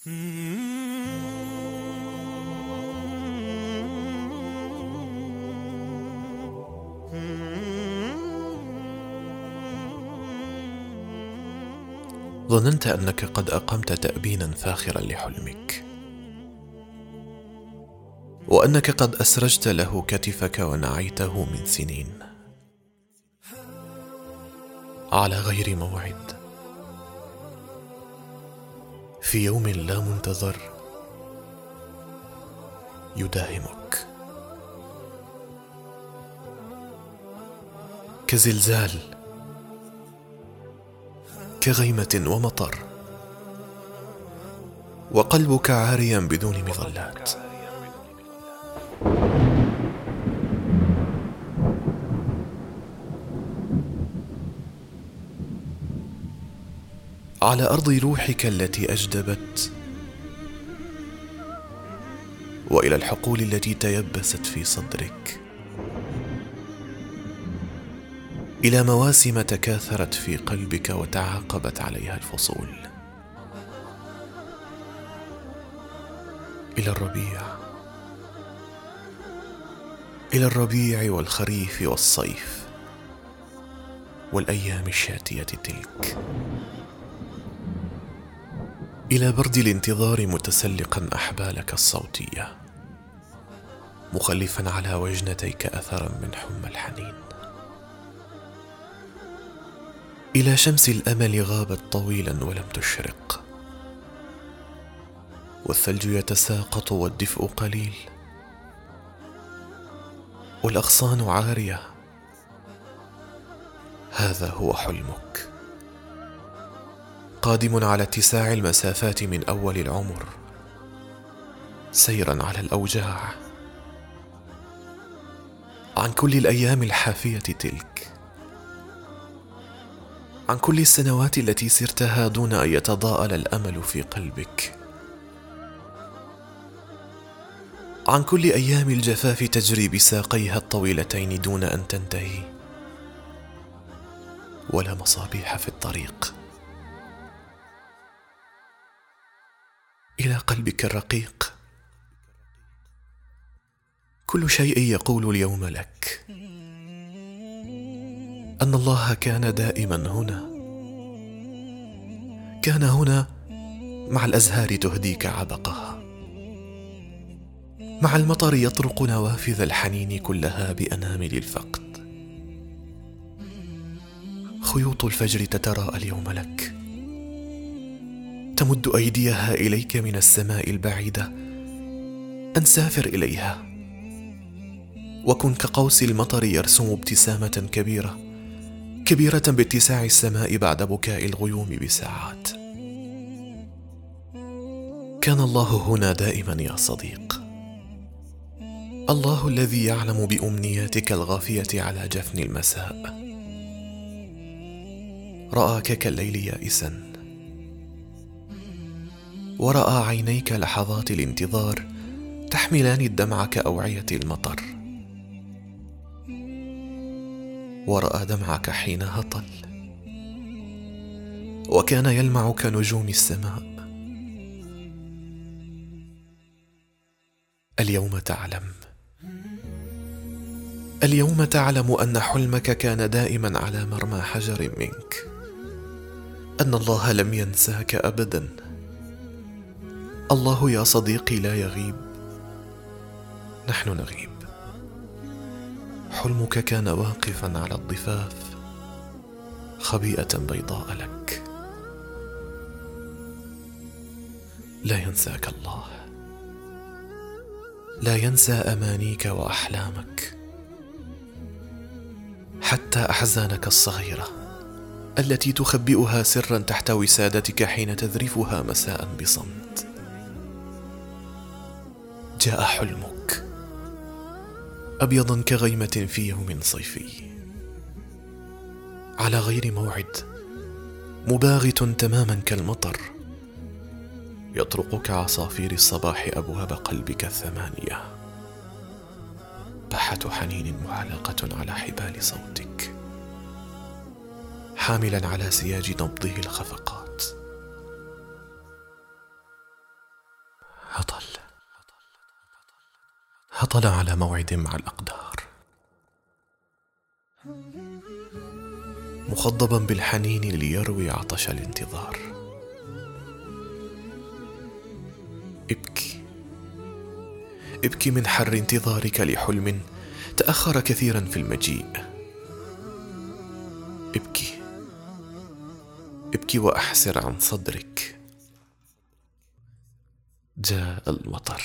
ظننت أنك قد أقمت تابينا فاخرا لحلمك. وأنك قد أسرجت له كتفك ونعيته من سنين. على غير موعد. في يوم لا منتظر يداهمك. كزلزال كغيمة ومطر وقلبك عاريا بدون مظلات. على أرض روحك التي أجدبت. وإلى الحقول التي تيبست في صدرك. إلى مواسم تكاثرت في قلبك وتعاقبت عليها الفصول. إلى الربيع. إلى الربيع والخريف والصيف. والأيام الشاتية تلك. إلى برد الانتظار متسلقا أحبالك الصوتية مخلفا على وجنتيك اثرا من حمى الحنين. إلى شمس الأمل غابت طويلا ولم تشرق والثلج يتساقط والدفء قليل والأغصان عارية. هذا هو حلمك. قادم على اتساع المسافات من أول العمر. سيرا على الأوجاع. عن كل الأيام الحافية تلك. عن كل السنوات التي سرتها دون أن يتضاءل الأمل في قلبك. عن كل أيام الجفاف تجري بساقيها الطويلتين دون أن تنتهي. ولا مصابيح في الطريق. إلى قلبك الرقيق. كل شيء يقول اليوم لك. أن الله كان دائما هنا. كان هنا مع الأزهار تهديك عبقها مع المطر يطرق نوافذ الحنين كلها بأنامل الفقد. خيوط الفجر تتراءى اليوم لك. تمد أيديها إليك من السماء البعيدة أن سافر إليها. وكن كقوس المطر يرسم ابتسامة كبيرة كبيرة باتساع السماء بعد بكاء الغيوم بساعات. كان الله هنا دائما يا صديق. الله الذي يعلم بأمنياتك الغافية على جفن المساء. رآك كالليل يائسا. وراى عينيك لحظات الانتظار تحملان الدمع كأوعية المطر. وراى دمعك حين هطل. وكان يلمع كنجوم السماء. اليوم تعلم. اليوم تعلم أن حلمك كان دائما على مرمى حجر منك. أن الله لم ينساك ابدا. الله يا صديقي لا يغيب. نحن نغيب. حلمك كان واقفا على الضفاف خبيئة بيضاء لك. لا ينساك الله. لا ينسى أمانيك وأحلامك. حتى أحزانك الصغيرة التي تخبئها سرا تحت وسادتك حين تذرفها مساء بصمت. جاء حلمك ابيضا كغيمة في يوم صيفي. على غير موعد. مباغت تماما كالمطر. يطرق كعصافير الصباح أبواب قلبك الثمانية. بحة حنين معلقة على حبال صوتك. حاملا على سياج نبضه الخفقات. عطل على موعد مع الأقدار. مخضبا بالحنين ليروي عطش الانتظار. ابكي. ابكي من حر انتظارك لحلم تأخر كثيرا في المجيء. ابكي. ابكي وأحسر عن صدرك. جاء المطر.